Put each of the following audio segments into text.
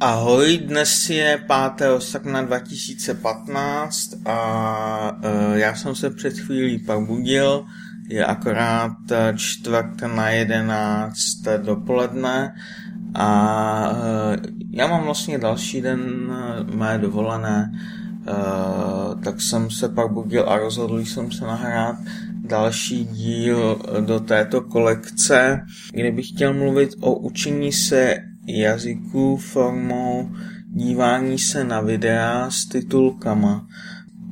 Ahoj, dnes je 5. srpna 2015 a uh, já jsem se před chvílí probudil, je akorát čtvrt na 11 dopoledne a uh, já mám vlastně další den mé dovolené, tak jsem se probudil a rozhodl jsem se nahrát další díl do této kolekce, kde bych chtěl mluvit o učení se jazyků formou dívání se na videa s titulkama.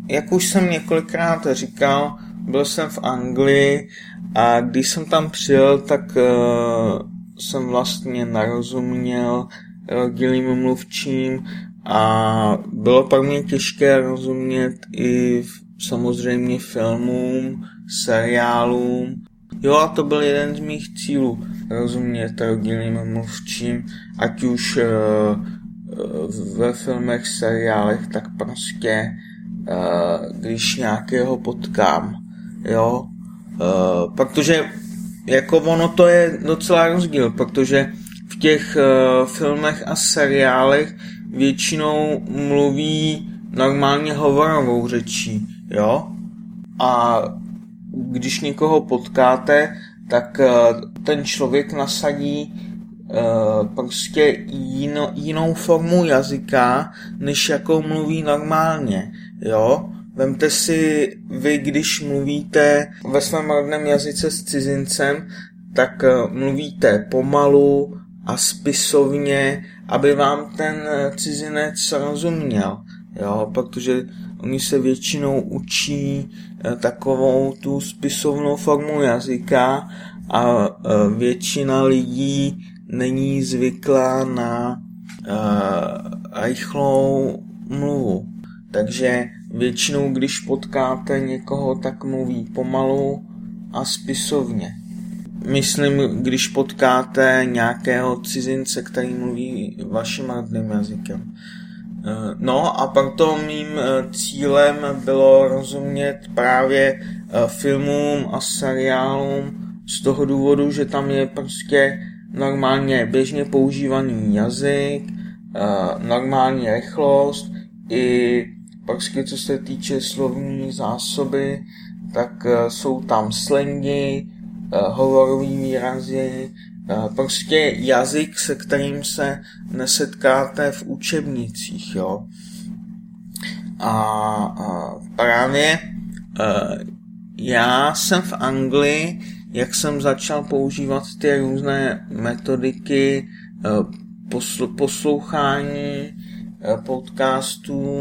Jak už jsem několikrát říkal, byl jsem v Anglii a když jsem tam přijel, tak uh, jsem vlastně narozuměl rozdílným mluvčím a bylo pro mě těžké rozumět i samozřejmě filmům, seriálům. Jo, a to byl jeden z mých cílů. Rozumět rozdílným mluvčím, ať už uh, ve filmech, seriálech, tak prostě uh, když nějakého potkám, jo, uh, protože jako ono to je docela rozdíl, protože v těch uh, filmech a seriálech většinou mluví normálně hovorovou řečí, jo, a když někoho potkáte, tak eh, ten člověk nasadí eh, prostě jino, jinou formu jazyka, než jakou mluví normálně, jo. Vemte si vy, když mluvíte ve svém rodném jazyce s cizincem, tak eh, mluvíte pomalu a spisovně, aby vám ten cizinec rozuměl, jo, protože Oni se většinou učí eh, takovou tu spisovnou formu jazyka a eh, většina lidí není zvyklá na eh, rychlou mluvu. Takže většinou, když potkáte někoho, tak mluví pomalu a spisovně. Myslím, když potkáte nějakého cizince, který mluví vaším rodným jazykem. Eh, no a proto mým eh, cílem bylo rozumět právě eh, filmům a seriálům z toho důvodu, že tam je prostě normálně běžně používaný jazyk, normální rychlost i prostě co se týče slovní zásoby, tak jsou tam slengy, hovorové výrazy, prostě jazyk, se kterým se nesetkáte v učebnicích, jo. A, a právě uh, já jsem v Anglii, jak jsem začal používat ty různé metodiky posl- poslouchání uh, podcastů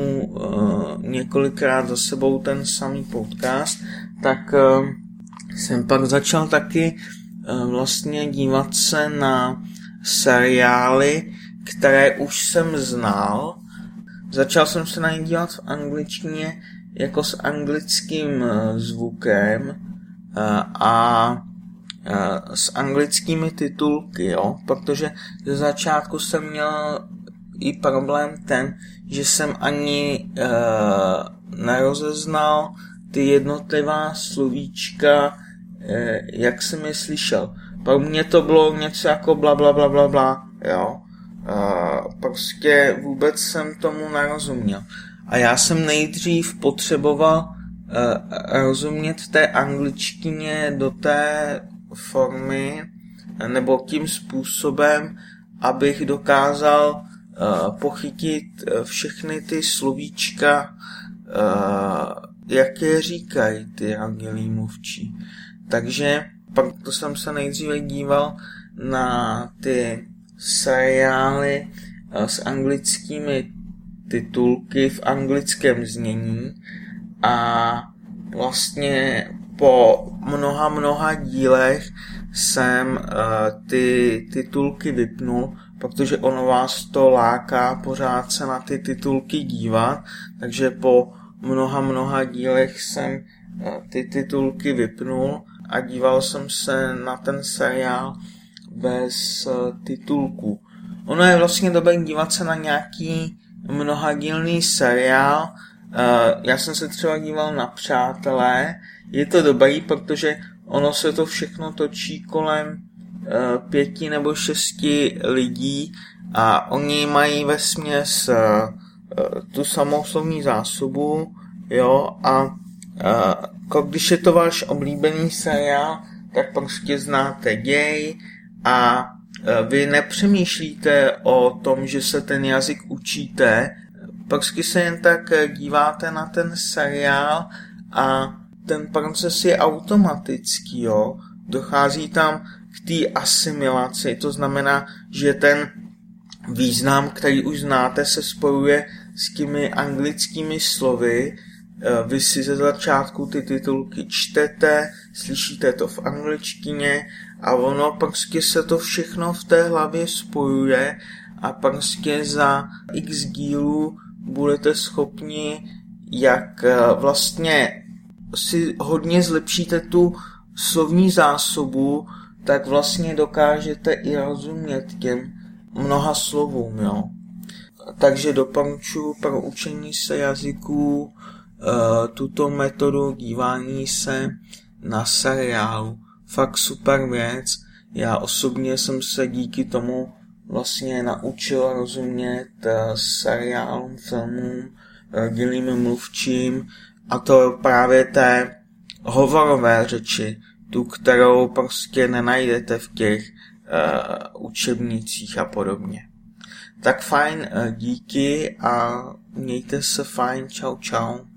několikrát za sebou ten samý podcast, tak jsem pak začal taky vlastně dívat se na seriály, které už jsem znal. Začal jsem se na ně dívat v angličtině jako s anglickým eh, zvukem eh, a s anglickými titulky, jo, protože ze začátku jsem měl i problém ten, že jsem ani uh, nerozeznal ty jednotlivá slovíčka Eh, jak jsem je slyšel. Pro mě to bylo něco jako bla bla bla bla bla, jo. prostě vůbec jsem tomu nerozuměl. A já jsem nejdřív potřeboval eh, rozumět té angličtině do té formy nebo tím způsobem, abych dokázal uh, pochytit všechny ty slovíčka, uh, jak je říkají ty andělí mluvčí. Takže proto jsem se nejdříve díval na ty seriály eh, s anglickými titulky v anglickém znění a vlastně po mnoha, mnoha dílech jsem uh, ty titulky vypnul, protože ono vás to láká pořád se na ty titulky dívat, takže po mnoha, mnoha dílech jsem uh, ty titulky vypnul a díval jsem se na ten seriál bez eh, titulku. Ono je vlastně dobré dívat se na nějaký mnohadílný seriál. Eh, já jsem se třeba díval na Přátelé. Je to dobrý, protože ono se to všechno točí kolem eh, pěti nebo šesti lidí A oni mají ve směs tu samou slovní zásobu, jo, a jako když je to váš oblíbený seriál, tak prostě znáte děj a vy nepřemýšlíte o tom, že se ten jazyk učíte, prostě se jen tak díváte na ten seriál a ten proces je automatický, jo. Dochází tam k té asimilaci, to znamená, že ten význam, který už znáte, se spojuje s těmi anglickými slovy, e, vy si ze začátku ty titulky čtete, slyšíte to v angličtině a ono prostě se to všechno v té hlavě spojuje a prostě za x dílů budete schopni, jak e, vlastně si hodně zlepšíte tu slovní zásobu, tak vlastně dokážete i rozumět těm mnoha slovům, jo. Takže doporučuji pro učení se jazyků tuto metodu dívání se na seriálu. Fakt super věc. Já osobně jsem se díky tomu vlastně naučil rozumět uh, seriálům, filmům, rodilým mluvčím a to právě té hovorové řeči, tu, kterou prostě nenajdete v těch uh, učebnicích a podobně. Tak fajn, díky a mějte se fajn, čau čau.